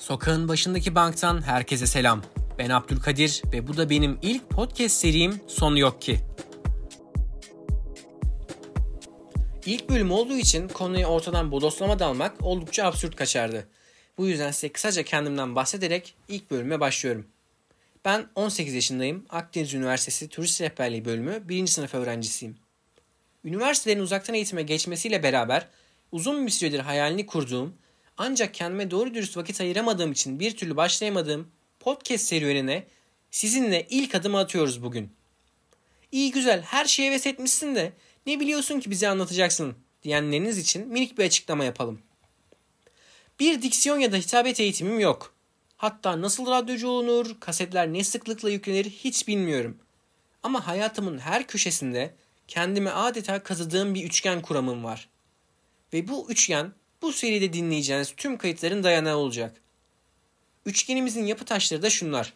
Sokağın başındaki banktan herkese selam. Ben Abdülkadir ve bu da benim ilk podcast serim Son Yok Ki. İlk bölüm olduğu için konuyu ortadan bodoslama dalmak oldukça absürt kaçardı. Bu yüzden size kısaca kendimden bahsederek ilk bölüme başlıyorum. Ben 18 yaşındayım. Akdeniz Üniversitesi Turist Rehberliği bölümü 1. sınıf öğrencisiyim. Üniversitelerin uzaktan eğitime geçmesiyle beraber uzun bir süredir hayalini kurduğum ancak kendime doğru dürüst vakit ayıramadığım için bir türlü başlayamadığım podcast serüvenine sizinle ilk adımı atıyoruz bugün. İyi güzel her şeye heves etmişsin de ne biliyorsun ki bize anlatacaksın diyenleriniz için minik bir açıklama yapalım. Bir diksiyon ya da hitabet eğitimim yok. Hatta nasıl radyocu olunur, kasetler ne sıklıkla yüklenir hiç bilmiyorum. Ama hayatımın her köşesinde kendime adeta kazıdığım bir üçgen kuramım var. Ve bu üçgen bu seride dinleyeceğiniz tüm kayıtların dayanağı olacak. Üçgenimizin yapı taşları da şunlar.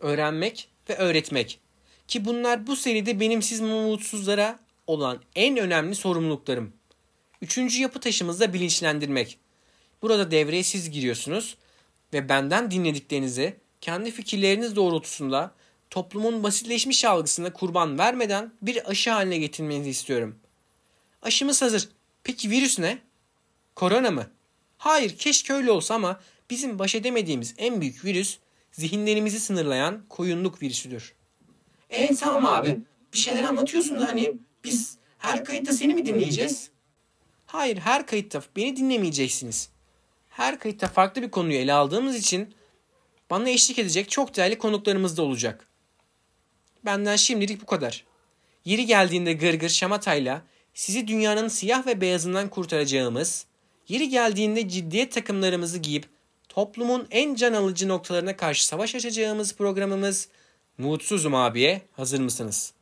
Öğrenmek ve öğretmek. Ki bunlar bu seride benim siz mutsuzlara olan en önemli sorumluluklarım. Üçüncü yapı taşımız da bilinçlendirmek. Burada devreye siz giriyorsunuz ve benden dinlediklerinizi kendi fikirleriniz doğrultusunda toplumun basitleşmiş algısına kurban vermeden bir aşı haline getirmenizi istiyorum. Aşımız hazır. Peki virüs ne? Korona mı? Hayır keşke öyle olsa ama bizim baş edemediğimiz en büyük virüs zihinlerimizi sınırlayan koyunluk virüsüdür. Evet tamam abi. Bir şeyler anlatıyorsun da hani biz her kayıtta seni mi dinleyeceğiz? Hayır her kayıtta beni dinlemeyeceksiniz. Her kayıtta farklı bir konuyu ele aldığımız için bana eşlik edecek çok değerli konuklarımız da olacak. Benden şimdilik bu kadar. Yeri geldiğinde gırgır şamatayla sizi dünyanın siyah ve beyazından kurtaracağımız, yeri geldiğinde ciddiyet takımlarımızı giyip toplumun en can alıcı noktalarına karşı savaş açacağımız programımız Mutsuzum abiye hazır mısınız?